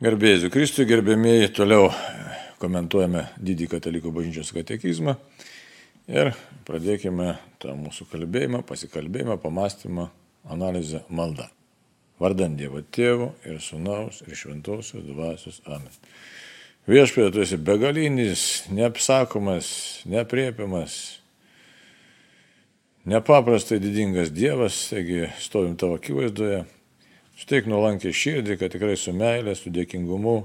Garbėsiu Kristui, gerbėmėjai, toliau komentuojame didį katalikų bažnyčios katekizmą ir pradėkime tą mūsų kalbėjimą, pasikalbėjimą, pamastymą, analizę, maldą. Vardant Dievo Tėvo ir Sūnaus ir Šventosios Dvasios Amen. Viešpėje tu esi begalinis, neapsakomas, nepriepiamas, nepaprastai didingas Dievas, taigi stovim tavo akivaizdoje Suteik nuolankę širdį, kad tikrai su meilė, su dėkingumu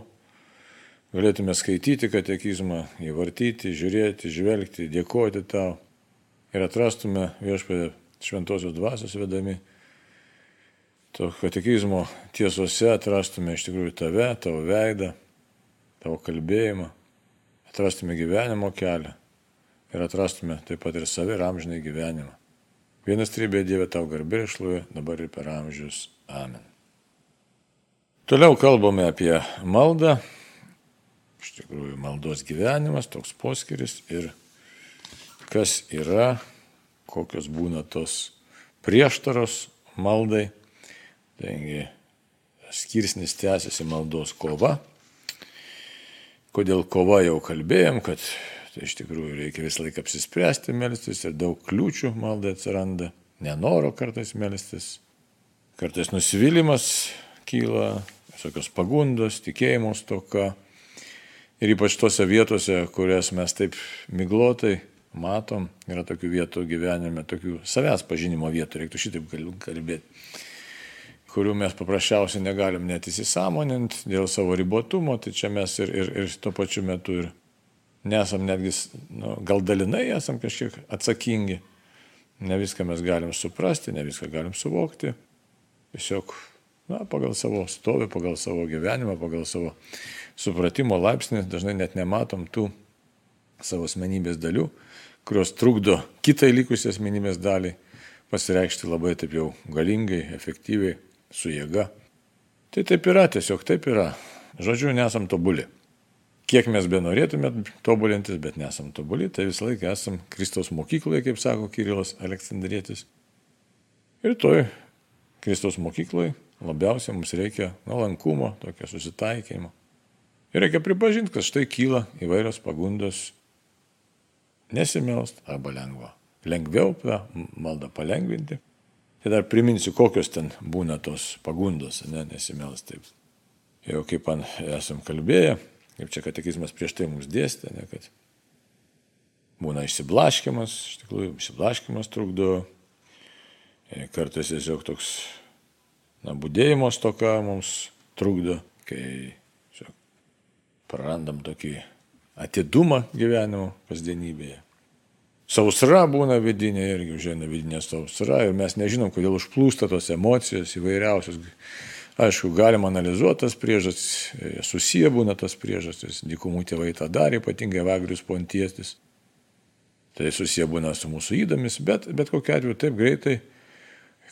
galėtume skaityti katekizmą, įvartyti, žiūrėti, žvelgti, dėkoti tau ir atrastume viešpėdę šventosios dvasios vedami. To katekizmo tiesose atrastume iš tikrųjų tave, tavo veidą, tavo kalbėjimą, atrastume gyvenimo kelią ir atrastume taip pat ir savi ir amžinai gyvenimą. Vienas trybė Dieve tau garbė išluoja dabar ir per amžius. Amen. Toliau kalbame apie maldą. Iš tikrųjų, maldos gyvenimas, toks poskiris ir kas yra, kokios būna tos prieštaros maldai. Taigi, skirsnis tęsiasi maldos kova. Kodėl kova jau kalbėjom, kad tai iš tikrųjų reikia visą laiką apsispręsti melstis ir daug kliūčių maldai atsiranda, nenoro kartais melstis, kartais nusivylimas kyla, visokios pagundos, tikėjimo stoka. Ir ypač tose vietose, kurias mes taip miglotai matom, yra tokių vietų gyvenime, tokių savęs pažinimo vietų, reiktų šitaip kalbėti, kurių mes paprasčiausiai negalim net įsisamoninti dėl savo ribotumo, tai čia mes ir, ir, ir tuo pačiu metu ir nesam netgi, nu, gal dalinai esam kažkiek atsakingi, ne viską mes galim suprasti, ne viską galim suvokti, tiesiog na, pagal savo stovį, pagal savo gyvenimą, pagal savo supratimo laipsnį, dažnai net nematom tų savo asmenybės dalių, kurios trukdo kitai likusiai asmenybės daliai pasireikšti labai taip jau galingai, efektyviai, su jėga. Tai taip yra, tiesiog taip yra. Žodžiu, nesam tobuli. Kiek mes be norėtume tobulintis, bet nesam tobuli, tai visą laiką esam Kristaus mokykloje, kaip sako Kirilas Aleksandrėtis. Ir toj Kristaus mokykloje labiausiai mums reikia nuolankumo, tokio susitaikymo. Ir reikia pripažinti, kad štai kyla įvairios pagundos nesimelst arba lengva. Lengviau maldą palengvinti. Tai dar priminsiu, kokios ten būna tos pagundos, ne, nesimelst taip. Jau kaip man esam kalbėję, kaip čia katekizmas prieš tai mums dėstė, ne, kad būna išsiblaškimas, iš tikrųjų išsiblaškimas trukdo, kartais tiesiog toks na, būdėjimo stoka mums trukdo, kai prarandam tokį atidumą gyvenimo kasdienybėje. Sausra būna vidinė irgi užėna vidinė sausra ir mes nežinom, kodėl užplūsta tos emocijos įvairiausios. Aišku, galima analizuoti tas priežastis, susiję būna tas priežastis, dykumų tėvai tą darė, ypatingai Vagrius Pontiestis. Tai susiję būna su mūsų įdomis, bet, bet kokiu atveju taip greitai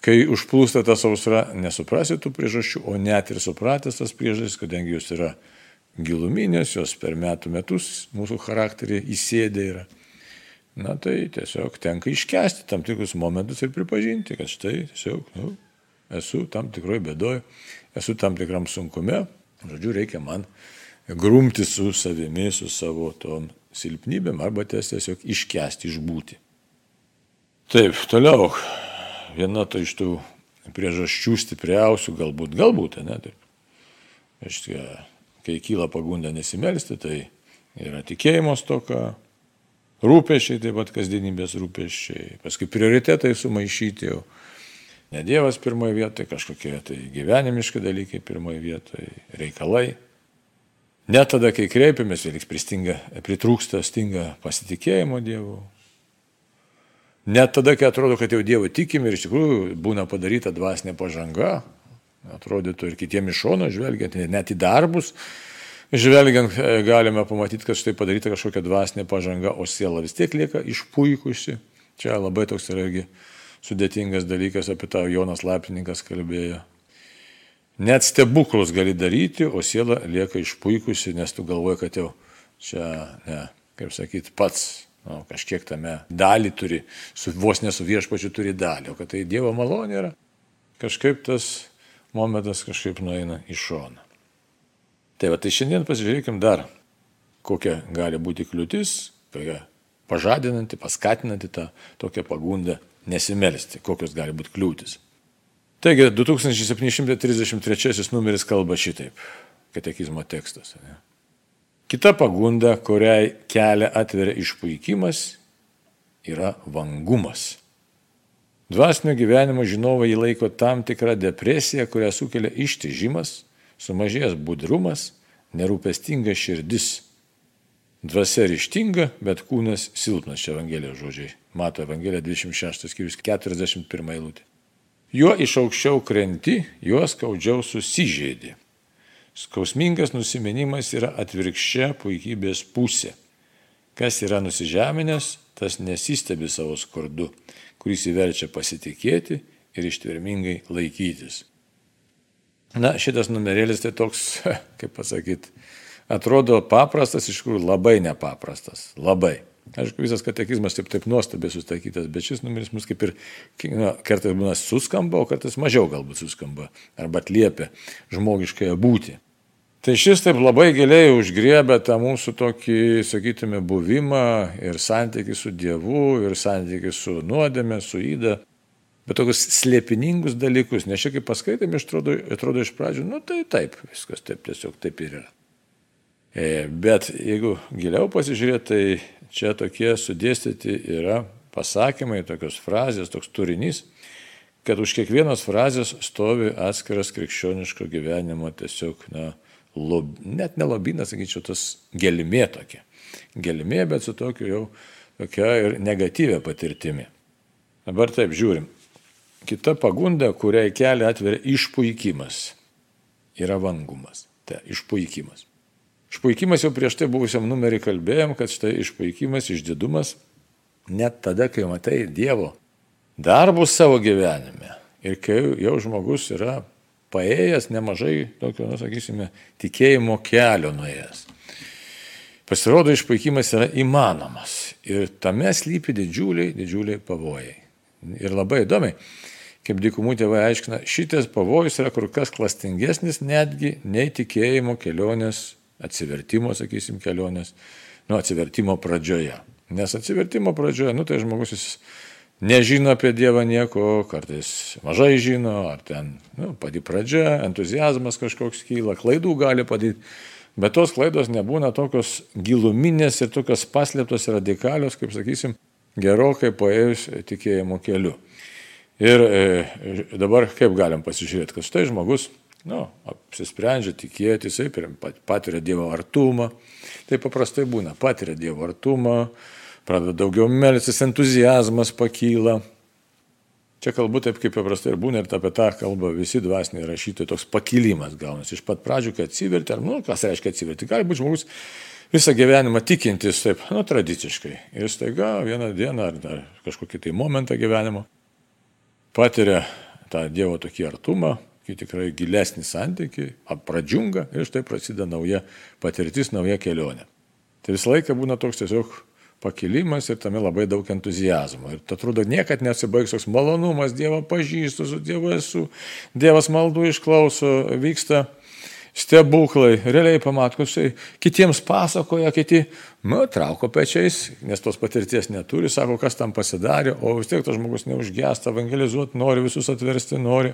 Kai užplūsta ta sausra, nesuprasi tų priežasčių, o net ir supratęs tas priežastis, kadangi jos yra giluminės, jos per metų metus mūsų charakterį įsėdė yra. Na tai tiesiog tenka iškesti tam tikrus momentus ir pripažinti, kad štai tiesiog nu, esu tam tikroje bėdoje, esu tam tikram sunkume, žodžiu, reikia man grumti su savimi, su savo tom silpnybėm arba tiesiog iškesti, išbūti. Taip, toliau viena tai iš tų priežasčių stipriausių, galbūt, galbūt, ne, taip. Reiškia, kai kyla pagunda nesimelsti, tai yra tikėjimo stoka, rūpešiai, taip pat kasdienybės rūpešiai, paskui prioritetai sumaišyti jau. Ne Dievas pirmoje vietoje, kažkokie tai gyvenimiški dalykai pirmoje vietoje, reikalai. Net tada, kai kreipiamės, vėliks pristinga, pritrūksta, stinga pasitikėjimo Dievu, Net tada, kai atrodo, kad jau Dievo tikim ir iš tikrųjų būna padaryta dvasinė pažanga, atrodytų ir kitiems iš šono žvelgiant, net į darbus žvelgiant, e, galime pamatyti, kad štai padaryta kažkokia dvasinė pažanga, o siela vis tiek lieka išpuikusi. Čia labai toks irgi sudėtingas dalykas, apie tą Jonas Lapininkas kalbėjo. Net stebuklus gali daryti, o siela lieka išpuikusi, nes tu galvoji, kad jau čia, ne, kaip sakyti, pats nu, kažkiek tame dalį turi, su, vos nesu viešpačiu turi dalį, o kad tai Dievo malonė yra, kažkaip tas momentas kažkaip nueina į šoną. Tai va, tai šiandien pasižiūrėkim dar, kokia gali būti kliūtis, kokia pažadinanti, paskatinanti tą tokią pagundą nesimelisti, kokios gali būti kliūtis. Taigi 2733 numeris kalba šitaip, katekizmo tekstas. Ne? Kita pagunda, kuriai kelią atveria išpuikimas, yra vangumas. Dvasinio gyvenimo žinovai jį laiko tam tikrą depresiją, kurią sukelia ištižimas, sumažėjęs budrumas, nerūpestinga širdis. Dvasia ryštinga, bet kūnas silpnas, čia Evangelijos žodžiai. Mato Evangelija 26 skyrius 41 eilutė. Juo iš aukščiau krenti, juo skaudžiau susižeidė. Skausmingas nusimenimas yra atvirkščia puikybės pusė. Kas yra nusižeminęs, tas nesistebi savo skurdu, kuris įverčia pasitikėti ir ištvermingai laikytis. Na, šitas numerėlis tai toks, kaip pasakyti, atrodo paprastas, iš tikrųjų labai nepaprastas. Labai. Aišku, visas katekizmas taip, taip nuostabiai sustatytas, bet šis numeris mus kaip ir na, kartais būna suskamba, o kartais mažiau galbūt suskamba arba atliepia žmogiškąją būti. Tai šis taip labai giliai užgriebė tą mūsų tokį, sakytume, buvimą ir santykių su Dievu, ir santykių su nuodėme, su įda. Bet tokius slėpiningus dalykus, nes šiek tiek paskaitėme, atrodo, atrodo iš pradžių, nu tai taip, viskas taip tiesiog taip ir yra. E, bet jeigu giliau pasižiūrėti, tai čia tokie sudėstyti yra pasakymai, tokios frazės, toks turinys, kad už kiekvienos frazės stovi atskiras krikščioniško gyvenimo tiesiog, na, lob, net ne lobynas, sakyčiau, tas gelmė tokia. Gelmė, bet su tokiu jau tokia ir negatyvia patirtimi. Dabar taip žiūrim. Kita pagunda, kuriai kelią atveria išpuikimas, yra vangumas. Tai išpuikimas. Išpuikimas jau prieš tai buvusiam numerį kalbėjom, kad štai išpuikimas, išdidumas, net tada, kai matai Dievo darbus savo gyvenime ir kai jau žmogus yra paėjęs nemažai tokio, nu, sakysime, tikėjimo kelio nuėjęs. Pasirodo, išpaikimas yra įmanomas ir tame slypi didžiuliai, didžiuliai pavojai. Ir labai įdomiai, kaip dykumų tėvai aiškina, šitas pavojus yra kur kas klastingesnis netgi nei tikėjimo kelionės, atsivertimo, sakysim, kelionės, nu, atsivertimo pradžioje. Nes atsivertimo pradžioje, nu, tai žmogus jis nežino apie Dievą nieko, kartais mažai žino, ar ten nu, pati pradžia, entuzijazmas kažkoks kyla, klaidų gali padaryti. Bet tos klaidos nebūna tokios giluminės ir tokios paslėptos ir radikalios, kaip sakysim, gerokai paėjus tikėjimo keliu. Ir e, dabar kaip galim pasižiūrėti, kad štai žmogus, nu, apsisprendžia tikėti, jisai patiria Dievo artumą. Tai paprastai būna, patiria Dievo artumą, pradeda daugiau melsis, entuzijazmas pakyla. Čia kalbu taip, kaip paprastai ir būna, ir apie tą kalbą visi dvasiniai rašytojai, toks pakilimas gaunasi. Iš pat pradžių, kai atsiverti, ar, nu, kas reiškia atsiverti, gali būti žmogus visą gyvenimą tikintis taip, nu, tradiciškai. Ir staiga vieną dieną ar, ar kažkokį tai momentą gyvenimo patiria tą Dievo tokį artumą, kai tikrai gilesnį santykių, pradžiunga ir štai prasideda nauja patirtis, nauja kelionė. Tai visą laiką būna toks tiesiog pakilimas ir tame labai daug entuzijazmo. Ir atrodo, niekad nesibaigs toks malonumas, Dievą pažįstu, su Dievu esu, Dievas maldų išklauso, vyksta stebuklai, realiai pamatkusiai, kitiems pasakoja, kiti, nu, trauko pečiais, nes tos patirties neturi, sako, kas tam pasidarė, o vis tiek tas žmogus neužgesta, evangelizuoti nori, visus atversti nori.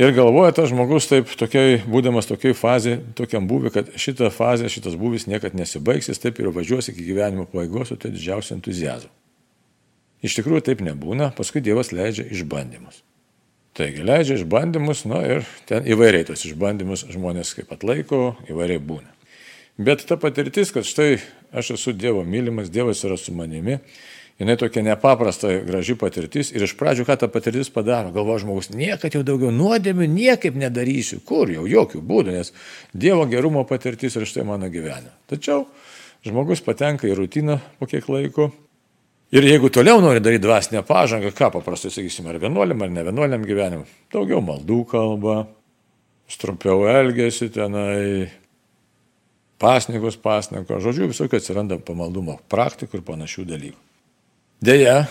Ir galvoja tas žmogus taip, tokiai, būdamas tokiai fazė, tokiam būvi, kad šita fazė, šitas būvis niekada nesibaigs, jis taip ir važiuos iki gyvenimo pabaigos su tai didžiausiu entuzijazmu. Iš tikrųjų taip nebūna, paskui Dievas leidžia išbandymus. Taigi leidžia išbandymus, na ir ten įvairiai tos išbandymus žmonės kaip atlaiko, įvairiai būna. Bet ta patirtis, kad štai aš esu Dievo mylimas, Dievas yra su manimi, jinai tokia nepaprasta graži patirtis ir iš pradžių ką ta patirtis padaro, galvo žmogus, niekad jau daugiau nuodėmių niekaip nedarysiu, kur jau jokių būdų, nes Dievo gerumo patirtis ir štai mano gyvenime. Tačiau žmogus patenka į rutiną po kiek laiko ir jeigu toliau nori daryti dvasinę pažangą, ką paprastai sakysime, ar vienuoliam, ar ne vienuoliam gyvenimui, daugiau maldų kalba, trumpiau elgesi tenai, pasnikus, pasnikus, žodžiu, visokių atsiranda pamaldumo praktikų ir panašių dalykų. Deja,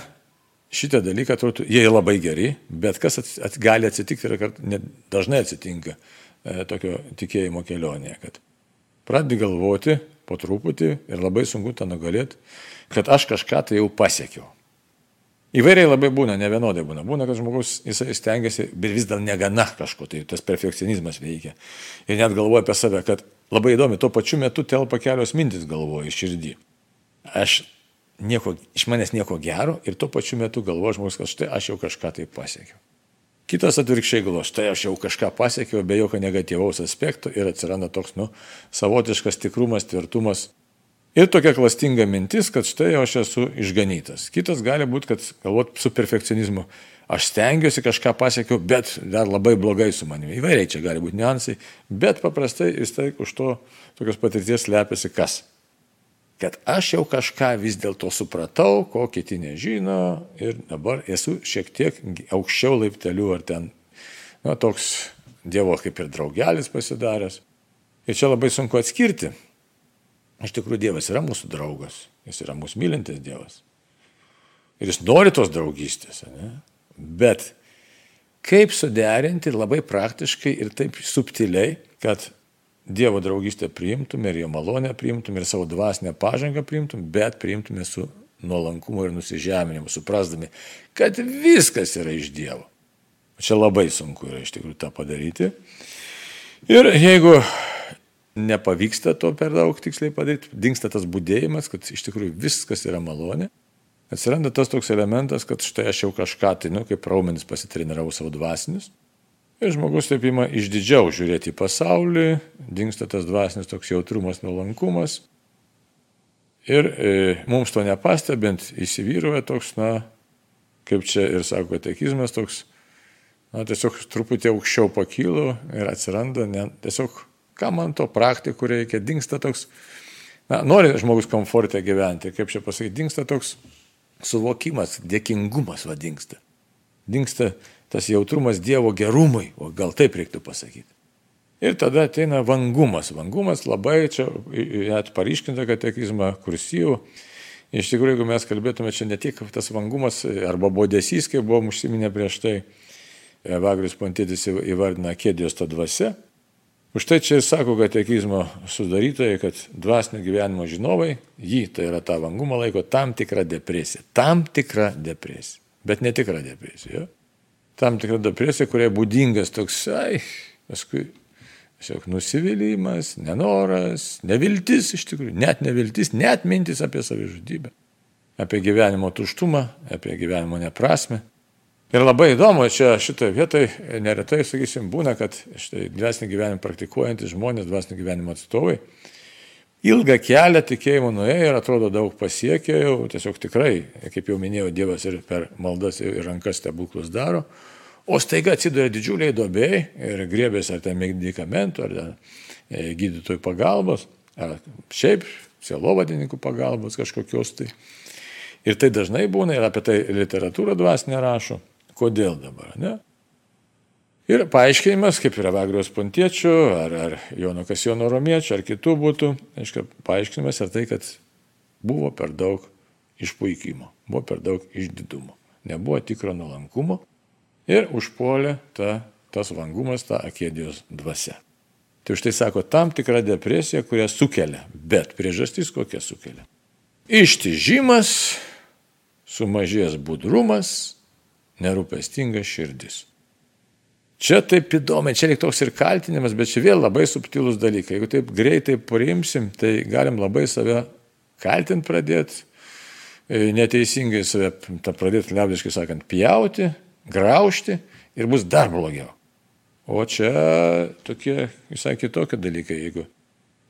šitie dalykai atrodo, jie labai geri, bet kas ats, ats, gali atsitikti ir dažnai atsitinka e, tokio tikėjimo kelionėje, kad pradedi galvoti po truputį ir labai sunku tą nugalėti, kad aš kažką tai jau pasiekiau. Įvairiai labai būna, ne vienodai būna. Būna, kad žmogus jisai stengiasi, bet vis dar negana kažko, tai tas perfekcionizmas veikia. Ir net galvoja apie save, kad labai įdomi, tuo pačiu metu telpa kelios mintis galvoja iš širdį. Aš nieko, iš manęs nieko gero ir tuo pačiu metu galvoja žmogus, kad štai aš jau kažką tai pasiekiau. Kitas atvirkščiai galvo, štai aš jau kažką pasiekiau be jokio negatyvaus aspekto ir atsiranda toks, nu, savotiškas tikrumas, tvirtumas Ir tokia klastinga mintis, kad štai aš esu išganytas. Kitas gali būti, kad galvot su perfekcionizmu, aš stengiuosi kažką pasiekiau, bet dar labai blogai su manimi. Įvairiai čia gali būti niuansai, bet paprastai vis tai už to tokios patirties slepiasi kas? Kad aš jau kažką vis dėlto supratau, ko kiti nežino ir dabar esu šiek tiek aukščiau laiptelių ar ten, na, toks Dievo kaip ir draugelis pasidaręs. Ir čia labai sunku atskirti, Iš tikrųjų, Dievas yra mūsų draugas, jis yra mūsų mylintis Dievas. Ir jis nori tos draugystės. Ne? Bet kaip suderinti labai praktiškai ir taip subtiliai, kad Dievo draugystę priimtum ir jo malonę priimtum ir savo dvasinę pažangą priimtum, bet priimtume su nuolankumu ir nusižeminimu, suprasdami, kad viskas yra iš Dievo. Čia labai sunku yra iš tikrųjų tą padaryti. Ir jeigu nepavyksta to per daug tiksliai padaryti, dinksta tas būdėjimas, kad iš tikrųjų viskas yra malonė. Atsiranda tas toks elementas, kad štai aš jau kažką, tai, nu, kaip raumenis pasitreniravau savo dvasinius. Ir žmogus taip ima išdidžiau žiūrėti į pasaulį, dinksta tas dvasinis toks jautrumas, nuolankumas. Ir e, mums to nepastebint įsivyruoja toks, na, kaip čia ir sako katekizmas, toks, na, tiesiog truputį aukščiau pakylu ir atsiranda ne, tiesiog Ką man to praktikų reikia, dinksta toks, na, nori žmogus komfortė gyventi, kaip čia pasakyti, dinksta toks suvokimas, dėkingumas vadingsta. Dinksta tas jautrumas Dievo gerumui, o gal taip reiktų pasakyti. Ir tada ateina vangumas. Vangumas labai čia net paryškinta katekizmą kursyvų. Iš tikrųjų, jeigu mes kalbėtume čia ne tik tas vangumas arba bodesys, kaip buvom užsiminę prieš tai, Vagrius Pontėtis įvardina kėdijos tą dvasę, Už tai čia ir sako katekizmo sudarytojai, kad dvasinio gyvenimo žinovai jį, tai yra tą vangumą, laiko tam tikrą depresiją. Tam tikrą depresiją. Bet netikra depresija. Tam tikra depresija, kuriai būdingas toks, ai, paskui tiesiog nusivylimas, nenoras, neviltis iš tikrųjų, net neviltis, net mintis apie savižudybę, apie gyvenimo tuštumą, apie gyvenimo neprasme. Ir labai įdomu, čia šitoje vietoje neretai, sakysim, būna, kad štai dvasinį gyvenimą praktikuojantys žmonės, dvasinį gyvenimo atstovai, ilgą kelią tikėjimo nuėjo ir atrodo daug pasiekė, jau tiesiog tikrai, kaip jau minėjau, Dievas ir per maldas ir rankas stebuklus daro, o staiga atsiduria didžiuliai dobėjai ir griebėsi ar ten medikamentų, ar ten e, gydytojų pagalbos, ar šiaip sielovadininkų pagalbos kažkokios tai. Ir tai dažnai būna ir apie tai literatūra dvasinė rašo. Kodėl dabar, ne? Ir paaiškinimas, kaip yra Vagrijos Pontiečių, ar, ar Jono Kasijono Romiečių, ar kitų būtų, aiškiai, paaiškinimas yra tai, kad buvo per daug išpuikimo, buvo per daug išdidumo, nebuvo tikro nuolankumo ir užpuolė ta, tas vangumas, ta akėdijos dvasia. Tai už tai sako tam tikra depresija, kurią sukelia, bet priežastis kokia sukelia. Ištižimas, sumažės budrumas, nerūpestinga širdis. Čia taip įdomi, čia lyg toks ir kaltinimas, bet čia vėl labai subtilus dalykai. Jeigu taip greitai priimsim, tai galim labai save kaltinti pradėti, e, neteisingai save pradėti, liaudiškai sakant, pjauti, graužti ir bus dar blogiau. O čia tokie visai kitokie dalykai, jeigu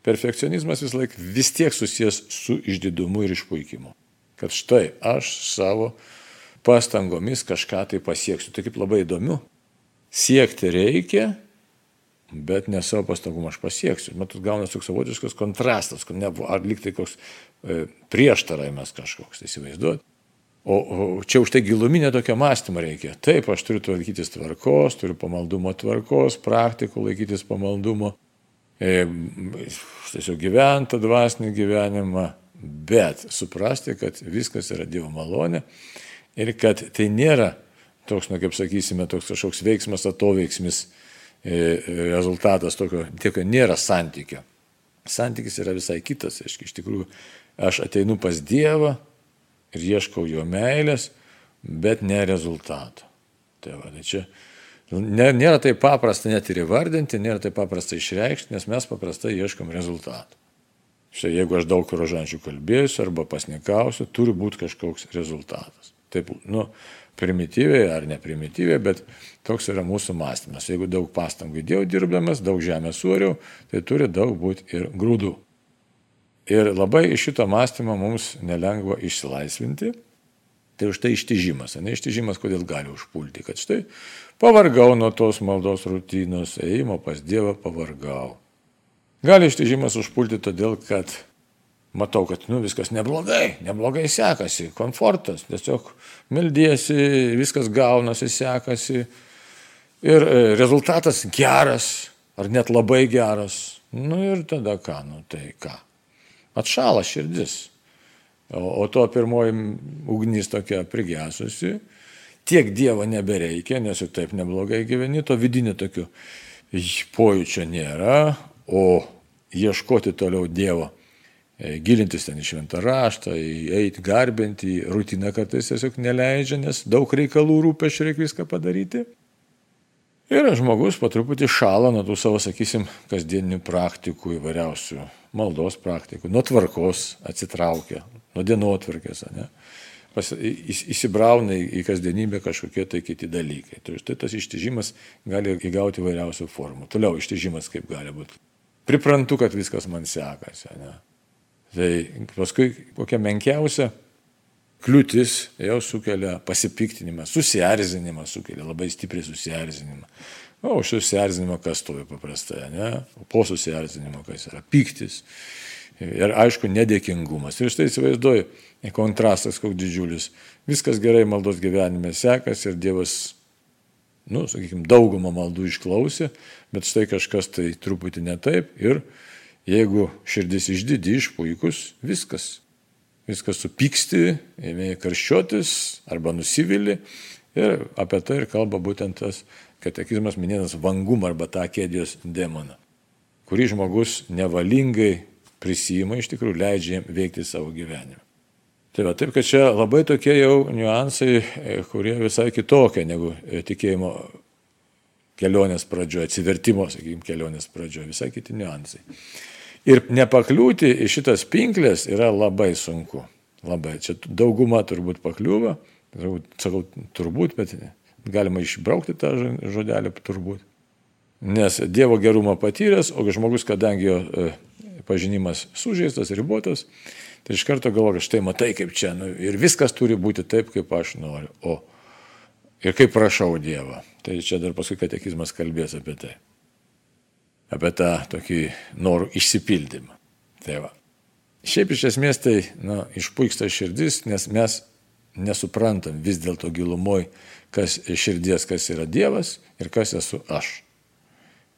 perfekcionizmas vis laik vis tiek susijęs su išdidumu ir išpuikimu. Kad štai aš savo pastangomis kažką tai pasieksiu. Tai kaip labai įdomu. Siekti reikia, bet ne savo pastangom aš pasieksiu. Matot, gaunas toks savotiškas kontrastas, kad nebuvo, ar liktai koks e, prieštaravimas kažkoks, tai įsivaizduot. O, o čia už tai giluminė tokia mąstymo reikia. Taip, aš turiu laikytis tvarkos, turiu pamaldumo tvarkos, praktikų laikytis pamaldumo, e, tiesiog gyventi dvasinį gyvenimą, bet suprasti, kad viskas yra Dievo malonė ir kad tai nėra toks, na kaip sakysime, toks kažkoks veiksmas, atoveiksmis e, rezultatas tokio, tiek nėra santykio. santykis yra visai kitas. Aiškiai, iš tikrųjų, aš ateinu pas Dievą ir ieškau jo meilės, bet ne rezultato. Tai va, tai čia nėra taip paprasta net ir įvardinti, nėra taip paprasta išreikšti, nes mes paprastai ieškom rezultato. Štai jeigu aš daug rožančių kalbėsiu arba pasnikausiu, turi būti kažkoks rezultatas. Taip, nu, primityviai ar neprimityviai, bet toks yra mūsų mąstymas. Jeigu daug pastangų įdėjau dirbdamas, daug žemės sūriau, tai turi daug būti ir grūdų. Ir labai iš šito mąstymo mums nelengva išsilaisvinti. Tai už tai ištižimas. Ne ištižimas, kodėl gali užpulti. Kad štai pavargau nuo tos maldos rutinos, ėjimo pas Dievą pavargau. Gali ištižimas užpulti todėl, kad matau, kad nu, viskas neblogai, neblogai sekasi, komfortas, tiesiog meldiesi, viskas gaunasi, sekasi ir e, rezultatas geras ar net labai geras. Nu ir tada ką, nu tai ką. Atšala širdis. O, o to pirmoji ugnis tokia prigesusi, tiek Dievo nebereikia, nes ir taip neblogai gyveni, to vidinio tokio pojūčio nėra, o ieškoti toliau Dievo gilintis ten į šventą raštą, eiti garbinti, rutina kartais tiesiog neleidžia, nes daug reikalų rūpešių reikia viską padaryti. Ir žmogus po truputį šala nuo tų savo, sakysim, kasdieninių praktikų įvairiausių, maldos praktikų, nuo tvarkos atsitraukia, nuo dienotvarkės, ne? Pas, įsibrauna į kasdienybę kažkokie tai kiti dalykai. Tai štai tas ištižimas gali įgauti įvairiausių formų. Toliau ištižimas kaip gali būti. Priprantu, kad viskas man sekasi. Ne? Tai paskui kokia menkiausia kliūtis jau sukelia pasipiktinimą, susierzinimą, sukelia labai stipriai susierzinimą. O už susierzinimą kas stovi paprastai, ne? Po susierzinimo kas yra piktis. Ir aišku, nedėkingumas. Ir štai įsivaizduoju, kontrastas koks didžiulis. Viskas gerai maldos gyvenime sekas ir Dievas, nu, sakykime, daugumą maldų išklausė, bet štai kažkas tai truputį ne taip ir Jeigu širdis išdidi, išpuikus, viskas. Viskas supyksti, ėmė karščiotis arba nusivili. Ir apie tai ir kalba būtent tas katekizmas minėtas vangumą arba tą kėdijos demoną, kurį žmogus nevalingai prisima, iš tikrųjų leidžia jam veikti savo gyvenimą. Tai va, taip, kad čia labai tokie jau niuansai, kurie visai kitokie negu tikėjimo kelionės pradžioje, atsivertimo, sakykime, kelionės pradžioje, visai kiti niuansai. Ir nepakliūti į šitas pinklės yra labai sunku. Labai. Čia dauguma turbūt pakliūva, sakau turbūt, bet galima išbraukti tą žodelį turbūt. Nes Dievo gerumą patyręs, o žmogus, kadangi jo e, pažinimas sužeistas, ribotas, tai iš karto galvoja, štai matai kaip čia, nu, ir viskas turi būti taip, kaip aš noriu. O ir kaip prašau Dievą. Tai čia dar paskui katekizmas kalbės apie tai apie tą tokį norų išsipildymą. Tai va. Šiaip iš esmės tai na, išpuiksta širdis, nes mes nesuprantam vis dėlto gilumoj, kas širdies, kas yra Dievas ir kas esu aš.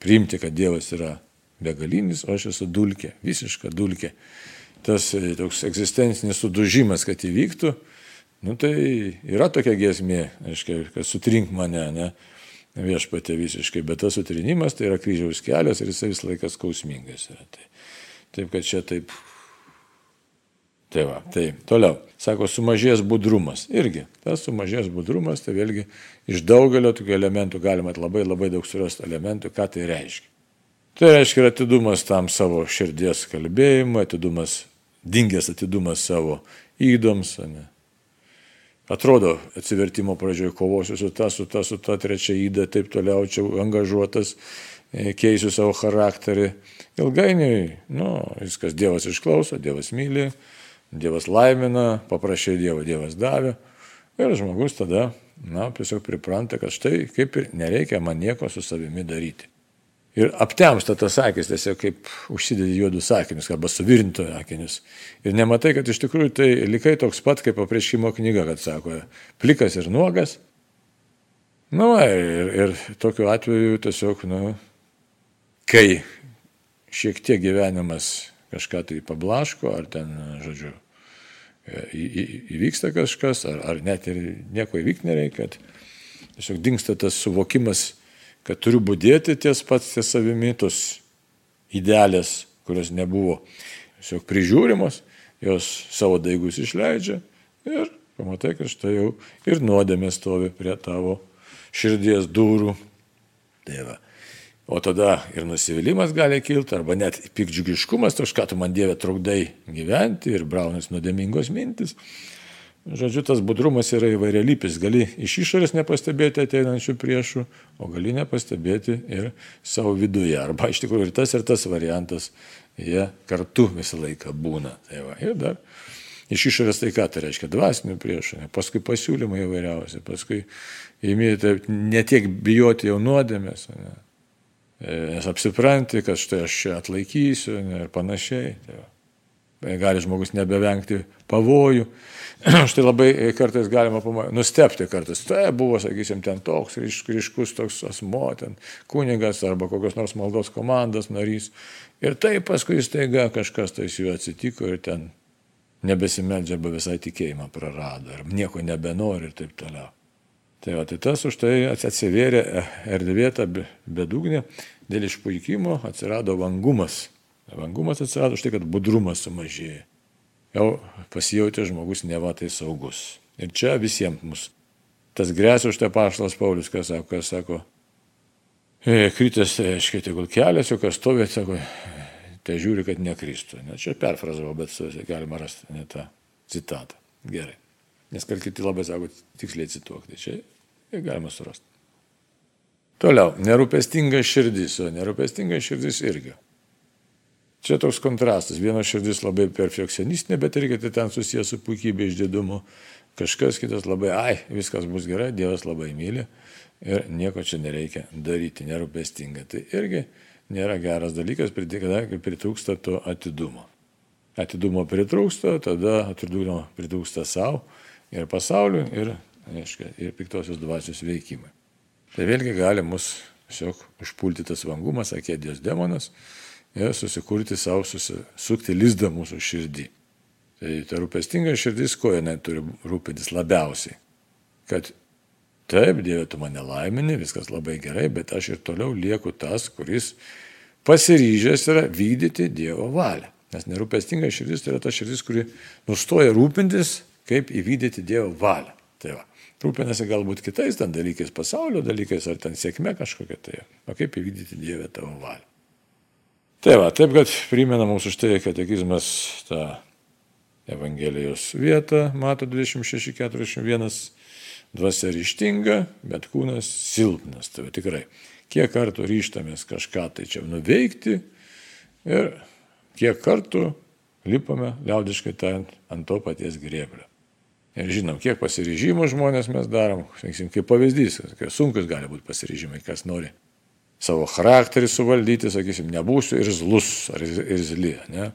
Priimti, kad Dievas yra begalinis, o aš esu dulkė, visiška dulkė. Tas e, toks egzistencinis sudužimas, kad įvyktų, nu, tai yra tokia giesmė, aiškiai, kad sutrink mane, ne, viešpatė visiškai, bet tas sutrinimas tai yra kryžiaus kelias ir jisai vis laikas skausmingas yra. Tai, taip, kad čia taip. Tai va, tai toliau. Sako, sumažės budrumas. Irgi, tas sumažės budrumas, tai vėlgi iš daugelio tokių elementų galima labai labai daug surasti elementų, ką tai reiškia. Tai reiškia atidumas tam savo širdies kalbėjimui, atidumas, dingęs atidumas savo įdoms, ne, atrodo atsivertimo pradžioje kovosiu su ta, su ta, su ta trečia įda, taip toliau, čia angažuotas, e, keisiu savo charakterį. Ilgainiui, nu, viskas Dievas išklauso, Dievas myli, Dievas laimina, paprašė Dievo, Dievas davė. Ir žmogus tada, na, tiesiog pripranta, kad štai kaip ir nereikia man nieko su savimi daryti. Ir aptemsta tas akis, tiesiog kaip užsidedi juodus akinius arba suvirinto akinius. Ir nematai, kad iš tikrųjų tai likai toks pat kaip apriškimo knyga, kad sako, plikas ir nuogas. Nu, ir, ir tokiu atveju tiesiog, nu, kai šiek tiek gyvenimas kažką tai pablaško, ar ten, žodžiu, į, į, įvyksta kažkas, ar, ar net ir nieko įvykti nereikia, tiesiog dinksta tas suvokimas, kad turiu būdėti ties pats ties savimi, tos idealės, kurios nebuvo tiesiog prižiūrimos, jos savo daigus išleidžia ir pamatai, kad štai jau ir nuodėmė stovi prie tavo širdies durų. Tai va. O tada ir nusivylimas gali kilti, arba net pikdžiugiškumas, to, ką tu man Dieve trukdai gyventi ir braunas nuodėmingos mintis. Žodžiu, tas budrumas yra įvairialypis. Gali iš išorės nepastebėti ateinančių priešų, o gali nepastebėti ir savo viduje. Arba iš tikrųjų ir tas, ir tas variantas, jie kartu visą laiką būna. Tai va, ir dar iš išorės tai ką tai reiškia? Dvasinių priešų, paskui pasiūlymai įvairiausi, paskui įmėti ne tiek bijoti jau nuodėmės, ne, e, nes apsipranti, kad štai aš čia atlaikysiu ne, ir panašiai. Tai va. Gali žmogus nebevengti pavojų. Štai labai kartais galima nustepti kartais. Tai buvo, sakysim, ten toks ryškus toks asmo, ten kunigas arba kokios nors maldos komandos narys. Ir taip paskui staiga kažkas tai su juo atsitiko ir ten nebesimeldžia arba visai tikėjimą prarado ir nieko nebenori ir taip toliau. Tai, va, tai tas už tai atsivėrė erdvė ta bedugnė, dėl išpuikimo atsirado vangumas. Vangumas atsirado štai, kad budrumas sumažėjo jau pasijauti žmogus neva tai saugus. Ir čia visiems mus. Tas grėsia už tai paštas Paulius, kas sako, kas sako, e, kritęs, aiškiai, tegul kelias, o kas stovė, sako, tai žiūri, kad nekristų. Ne, čia perfrazavau, bet galima rasti ne tą citatą. Gerai. Nes kar kiti labai sako, tiksliai cituok. Tai čia galima surasti. Toliau, nerūpestinga širdis, o nerūpestinga širdis irgi. Čia toks kontrastas. Viena širdis labai perfekcionistinė, bet irgi tai ten susijęs su puikybė išdidumu. Kažkas kitas labai, ai, viskas bus gerai, Dievas labai myli ir nieko čia nereikia daryti, nerūpestinga. Tai irgi nėra geras dalykas, kada pritrūksta to atidumo. Atidumo pritrūksta, tada atidumo pritrūksta savo ir pasauliu ir, aiškia, ir piktosios dvasios veikimai. Tai vėlgi gali mus tiesiog užpulti tas vangumas, akėdijos demonas ir susikurti savo, susukti lizdą mūsų širdį. Tai ta rūpestinga širdis, ko jinai turi rūpintis labiausiai. Kad taip, Dieve, tu mane laimini, viskas labai gerai, bet aš ir toliau lieku tas, kuris pasiryžęs yra vykdyti Dievo valią. Nes nerūpestinga širdis tai yra ta širdis, kuri nustoja rūpintis, kaip įvykdyti Dievo valią. Tai va, rūpinasi galbūt kitais ten dalykais, pasaulio dalykais ar ten sėkme kažkokia tai, o kaip įvykdyti Dievę tavo valią. Tai va, taip, kad primena mūsų štai katekizmas tą Evangelijos vietą, mato 26-41, dvasia ryštinga, bet kūnas silpnas. Tai tikrai, kiek kartų ryštamės kažką tai čia nuveikti ir kiek kartų lipame, liaudiškai tariant, ant to paties grėblio. Ir žinom, kiek pasiryžimų žmonės mes darom, sakysim, kaip pavyzdys, sunkus gali būti pasiryžimai, kas nori savo charakterį suvaldyti, sakysim, nebūsiu ir zlus ar irzli, ne?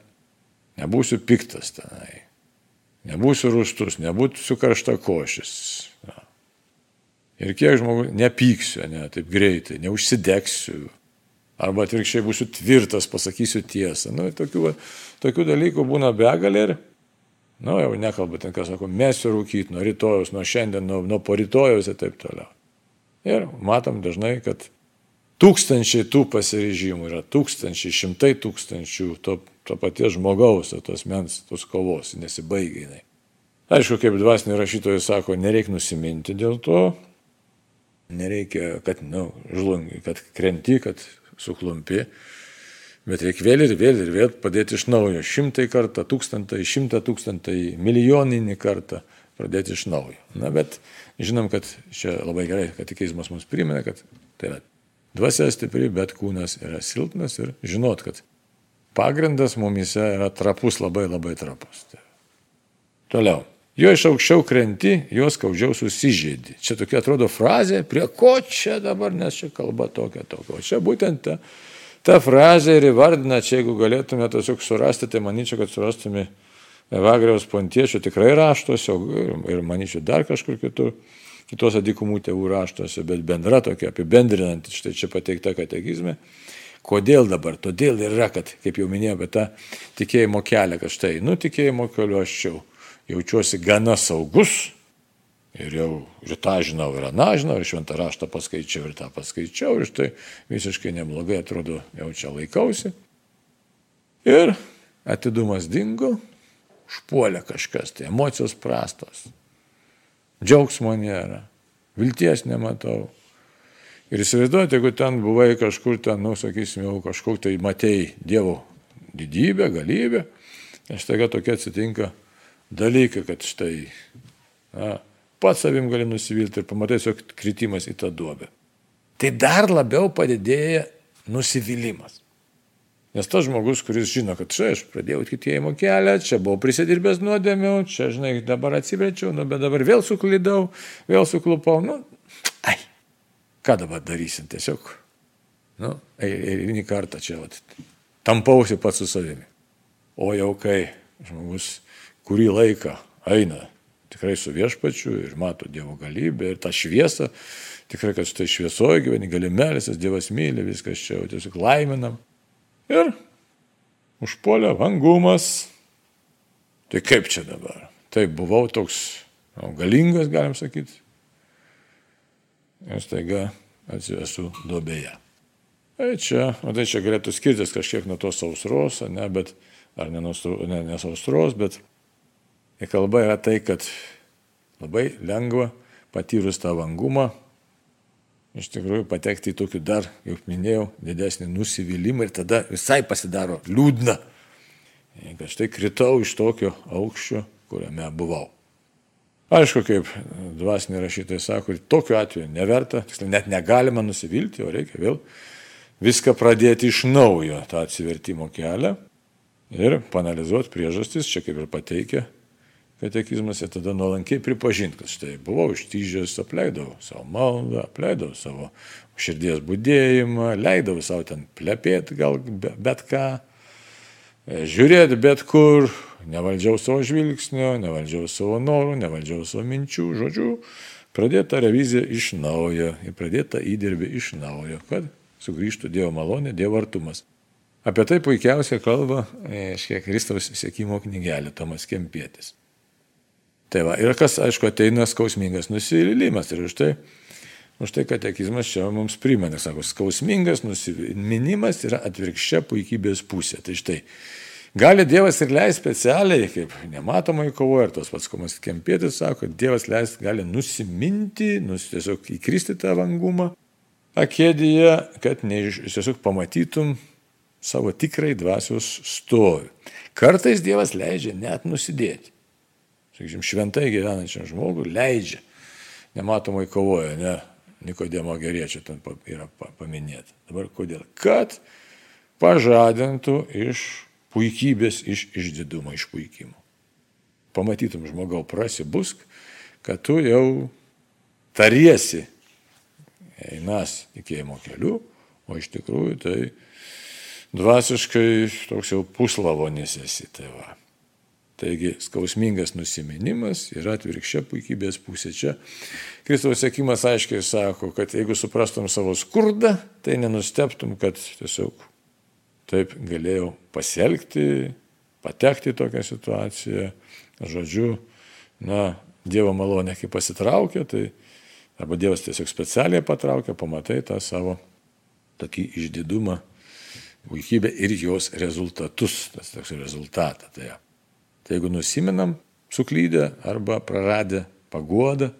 nebūsiu piktas tenai, nebūsiu rūstus, nebūsiu karšta košis. Ja. Ir kiek žmogų nepyksiu, ne, taip greitai, neužsidegsiu, arba atvirkščiai būsiu tvirtas, pasakysiu tiesą. Nu, tokių, tokių dalykų būna begalė ir, na, nu, jau nekalbu ten, kas sako, mesiu rūkyti nuo rytojus, nuo šiandien, nuo, nuo porytojus ir taip toliau. Ir matom dažnai, kad tūkstančiai tų pasiryžimų, yra tūkstančiai, šimtai tūkstančių to, to paties žmogaus, tos mens, tos kovos, nesibaigia jinai. Aišku, kaip dvasiniai rašytojai sako, nereikia nusiminti dėl to, nereikia, kad, na, nu, žlungi, kad krenti, kad suklumpi, bet reikia vėl ir vėl ir vėl padėti iš naujo, šimtai kartą, tūkstantai, šimtą tūkstantai, milijoninį kartą pradėti iš naujo. Na, bet žinom, kad čia labai gerai, kad tikėjimas mums primena, kad tai yra Dvasia stipri, bet kūnas yra silpnas ir žinot, kad pagrindas mumise yra trapus, labai labai trapus. Toliau. Jo iš aukščiau krenti, jos skaudžiau susižeidi. Čia tokia atrodo frazė, prie ko čia dabar, nes čia kalba tokia tokia. O čia būtent ta, ta frazė ir įvardina, čia jeigu galėtume tiesiog surasti, tai manyčiau, kad surastume Evagriaus pontiečio tikrai raštuose ir manyčiau dar kažkur kitur kitose dykumų tėvų raštuose, bet bendra tokia apibendrinant, štai čia pateikta katekizme. Kodėl dabar? Todėl yra, kad, kaip jau minėjau, apie tą tikėjimo kelią, kad štai, nu tikėjimo keliu aš jau jaučiuosi gana saugus ir jau ir tą žinau, ir aną žinau, ir šventą raštą paskaičiau, ir tą paskaičiau, ir štai visiškai neblogai atrodo, jau čia laikausi. Ir atidumas dingo, užpuolė kažkas, tai emocijos prastos. Džiaugsmo nėra, vilties nematau. Ir įsivaizduojate, jeigu ten buvai kažkur ten, nu, sakysim, jau kažkur tai matėjai Dievo didybę, galybę, ir štai tokia atsitinka dalykai, kad štai na, pats savim gali nusivilti ir pamatai tiesiog kritimas į tą duobę. Tai dar labiau padidėja nusivylimas. Nes tas žmogus, kuris žino, kad štai aš pradėjau tikėjimo kelią, čia buvau prisidirbęs nuodėmių, čia, žinai, dabar atsiverčiau, nu, bet dabar vėl suklydau, vėl suklupau, nu, ai, ką dabar darysim, tiesiog, nu, eilinį kartą čia, vat, tampausi pats su savimi. O jau kai žmogus kurį laiką eina tikrai su viešpačiu ir mato Dievo galybę ir tą šviesą, tikrai, kad štai šviesoje gyveni, gali melsis, Dievas myli, viskas čia jau tiesiog laiminam. Ir užpuolė vangumas. Tai kaip čia dabar? Taip, buvau toks nu, galingas, galim sakyti. Ir staiga esu duobėje. Tai čia, o tai čia galėtų skirtis kažkiek nuo tos sausros, ne, bet, ar ne, ne, ne sausros, bet kalba yra tai, kad labai lengva patyrus tą vangumą iš tikrųjų patekti į tokį dar, kaip minėjau, didesnį nusivylimą ir tada visai pasidaro liūdna. Kad štai kritau iš tokio aukščio, kuriame buvau. Aišku, kaip dvasiniai rašytojai sako, tokiu atveju neverta, tiksliau net negalima nusivilti, o reikia vėl viską pradėti iš naujo, tą atsivertimo kelią ir panalizuoti priežastis, čia kaip ir pateikia katekizmas ir tada nuolankiai pripažinti, kad štai buvau ištyžęs, apleidau savo maldą, apleidau savo širdies būdėjimą, leidau savo ten plepėti gal bet ką, e, žiūrėti bet kur, nevaldžiau savo žvilgsnio, nevaldžiau savo norų, nevaldžiau savo minčių, žodžiu, pradėta revizija iš naujo ir pradėta įdirbė iš naujo, kad sugrįžtų Dievo malonė, Dievo artumas. Apie tai puikiausiai kalba, aiškiai, Kristaus sėkimo knygelė Tomas Kempėtis. Tai va, ir kas, aišku, ateina skausmingas nusivylimas. Ir už tai, už tai katekizmas čia mums primena, sako, skausmingas nusiminimas yra atvirkščia puikybės pusė. Tai štai, gali Dievas ir leis specialiai, kaip nematomai kovoja, ir tos pats komas kempėtis sako, Dievas leis gali nusiminti, nus, tiesiog įkristi tą vangumą akėdėje, kad neiš, tiesiog pamatytum savo tikrai dvasios stovi. Kartais Dievas leidžia net nusidėti sakysim, šventai gyvenančiam žmogui leidžia, nematomai kovoja, ne, Nikodėmo geriečio ten yra paminėta. Dabar kodėl? Kad pažadintų iš puikybės, iš išdidumo, iš puikimo. Pamatytum žmogau prasibusk, kad tu jau tariesi einas tikėjimo keliu, o iš tikrųjų tai dvasiškai toks jau puslavonis esi. Tai va. Taigi skausmingas nusiminimas yra atvirkščia puikybės pusė. Čia Kristaus sėkimas aiškiai sako, kad jeigu suprastum savo skurdą, tai nenusteptum, kad tiesiog taip galėjau pasielgti, patekti į tokią situaciją. Žodžiu, na, Dievo malonė, kai pasitraukia, tai arba Dievas tiesiog specialiai patraukia, pamatai tą savo tokį išdidumą, puikybę ir jos rezultatus, tas toks rezultatą. Tai. Tai jeigu nusiminam suklydę arba praradę paguodą,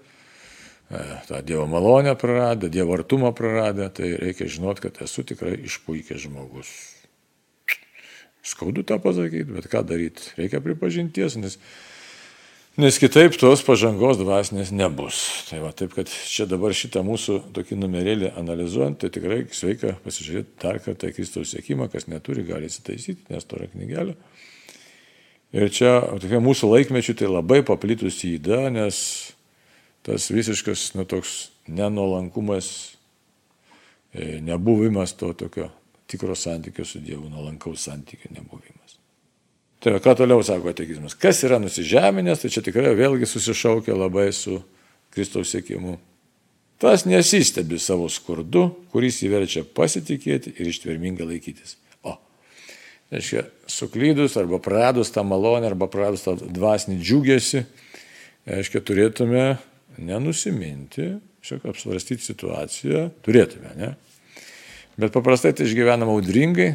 e, tą Dievo malonę praradę, Dievo artumą praradę, tai reikia žinot, kad esu tikrai išpuikęs žmogus. Skaudu tą pasakyti, bet ką daryti? Reikia pripažinties, nes, nes kitaip tos pažangos dvasinės nebus. Tai va, taip, kad čia dabar šitą mūsų tokį numerėlį analizuojant, tai tikrai sveika pasižiūrėti dar kartą Kristaus sėkimą, kas neturi, gali įsitaisyti, nes to yra knygelė. Ir čia tokia mūsų laikmečių tai labai paplitusi įda, nes tas visiškas, nu, toks nenolankumas, e, nebuvimas to tokio tikro santykio su Dievu, nuolankaus santykio nebuvimas. Tai ką toliau sako ateizmas? Kas yra nusižeminęs, tai čia tikrai vėlgi susišaukia labai su Kristaus sėkimu. Tas nesistebi savo skurdu, kuris įverčia pasitikėti ir ištvermingai laikytis reiškia, suklydus arba praradus tą malonę arba praradus tą dvasinį džiugėsi, reiškia, turėtume nenusiminti, šiek apsvarstyti situaciją, turėtume, ne? Bet paprastai tai išgyvenam audringai,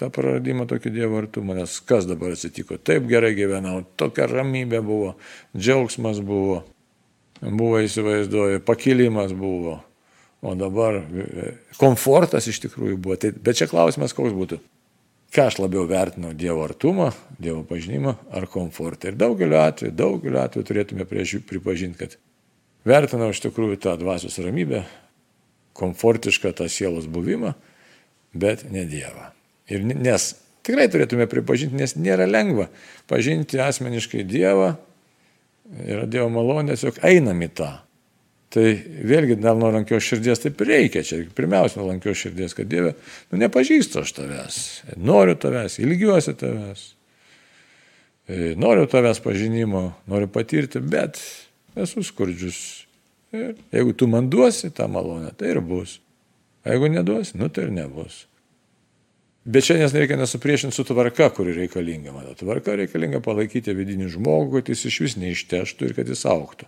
tą praradimą tokio Dievo artumo, nes kas dabar atsitiko, taip gerai gyvenau, tokia ramybė buvo, džiaugsmas buvo, buvo įsivaizduoju, pakilimas buvo, o dabar e, komfortas iš tikrųjų buvo. Tai, bet čia klausimas koks būtų. Ką aš labiau vertinau - Dievo artumą, Dievo pažinimą ar komfortą. Ir daugeliu atveju, daugeliu atveju turėtume pripažinti, kad vertinau iš tikrųjų tą dvasios ramybę, komfortišką tą sielos buvimą, bet ne Dievą. Ir nes tikrai turėtume pripažinti, nes nėra lengva pažinti asmeniškai Dievą, yra Dievo malonė, tiesiog einam į tą. Tai vėlgi dėl nuolankios širdies taip reikia. Čia pirmiausia nuolankios širdies, kad Dieve, nu nepažįstu aš tavęs, noriu tavęs, ilgiuosi tavęs, e, noriu tavęs pažinimo, noriu patirti, bet esu skurdžius. Ir jeigu tu man duosi tą malonę, tai ir bus. Jeigu neduosi, nu tai ir nebus. Bet čia nes reikia nesupriešinti su tvarka, kuri reikalinga. Mano tvarka reikalinga palaikyti vidinį žmogų, kad jis iš vis neišteštų ir kad jis auktų.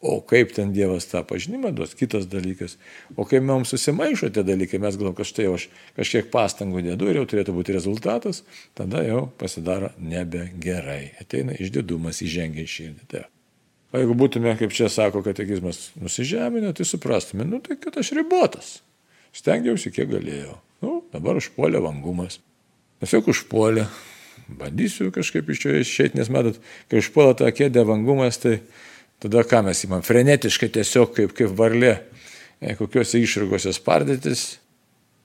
O kaip ten Dievas tą pažinimą duos, kitas dalykas. O kai mums susimaišo tie dalykai, mes galvom, kad štai aš kažkiek pastangų dedu ir jau turėtų būti rezultatas, tada jau pasidaro nebegerai. Ateina išdidumas, įžengia į širdį. Tai. O jeigu būtume, kaip čia sako katekizmas, nusižeminę, tai suprastume, nu tai kad aš ribotas. Stengiausi, kiek galėjau. Nu, dabar užpuolė vangumas. Tiesiog užpuolė. Bandysiu kažkaip iš čia išeiti, nes matot, kai užpuola tą kėdę vangumas, tai tada ką mes įmam? Frenetiškai tiesiog kaip, kaip varlė, e, kokiuose išrygose spardytis.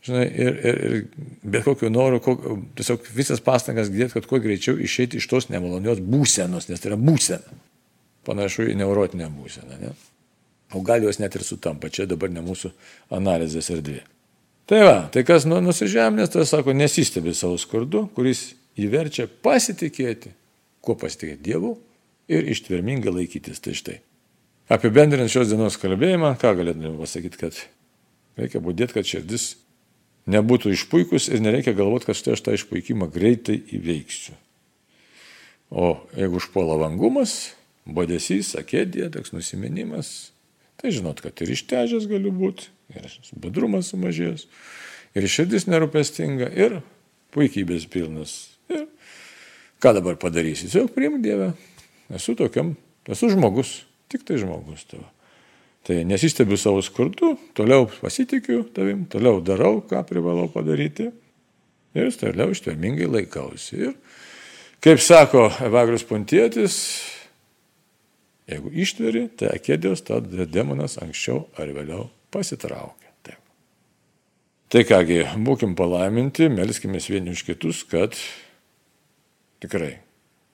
Žinai, ir, ir, ir bet kokiu noru, kok, tiesiog visas pastangas dėti, kad kuo greičiau išeiti iš tos nemalonios būsenos, nes tai yra būsena. Panašu į neurotinę būseną. Ne? O gal jos net ir sutampa, čia dabar ne mūsų analizės erdvė. Tai va, tai kas nu, nusižemės, tai sako, nesistebi savo skurdu, kuris įverčia pasitikėti, kuo pasitikėti Dievu ir ištvermingai laikytis. Tai štai. Apibendrinant šios dienos kalbėjimą, ką galėtume pasakyti, kad reikia būdėti, kad širdis nebūtų išpuikus ir nereikia galvoti, kad štai aš tą išpuikimą greitai įveiksiu. O jeigu užpuola vangumas, bodesys, akėdė, toks nusimenimas, tai žinot, kad ir ištežęs galiu būti, ir bedrumas sumažėjęs, ir širdis nerūpestinga, ir puikybės pilnas. Ir ką dabar padarysi? Tiesiog priimk Dievę. Esu tokiam, esu žmogus, tik tai žmogus tavo. Tai nesistebiu savo skurdu, toliau pasitikiu tavim, toliau darau, ką privalau padaryti ir toliau ištvermingai laikausi. Ir kaip sako Evagrius Pontietis, jeigu ištveri, tai akėdės, tada demonas anksčiau ar vėliau pasitraukia. Taip. Tai kągi, būkim palaiminti, melskime vieni už kitus, kad tikrai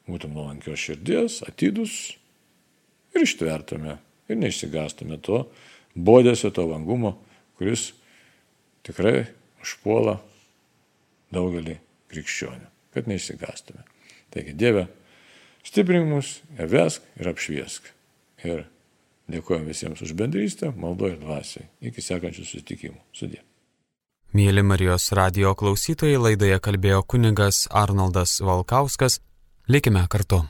būtum nuolankios širdies, atidus ir ištvertume ir neišsigastume to bodėsio, to vangumo, kuris tikrai užpuola daugelį krikščionių, kad neišsigastume. Taigi, Dieve, stiprink mus vesk ir apšviesk. Ir Dėkojom visiems už bendrystę, maldo ir dvasiai. Iki sekančių susitikimų. Sudė. Mėly Marijos radio klausytojai laidoje kalbėjo kuningas Arnoldas Valkauskas. Likime kartu.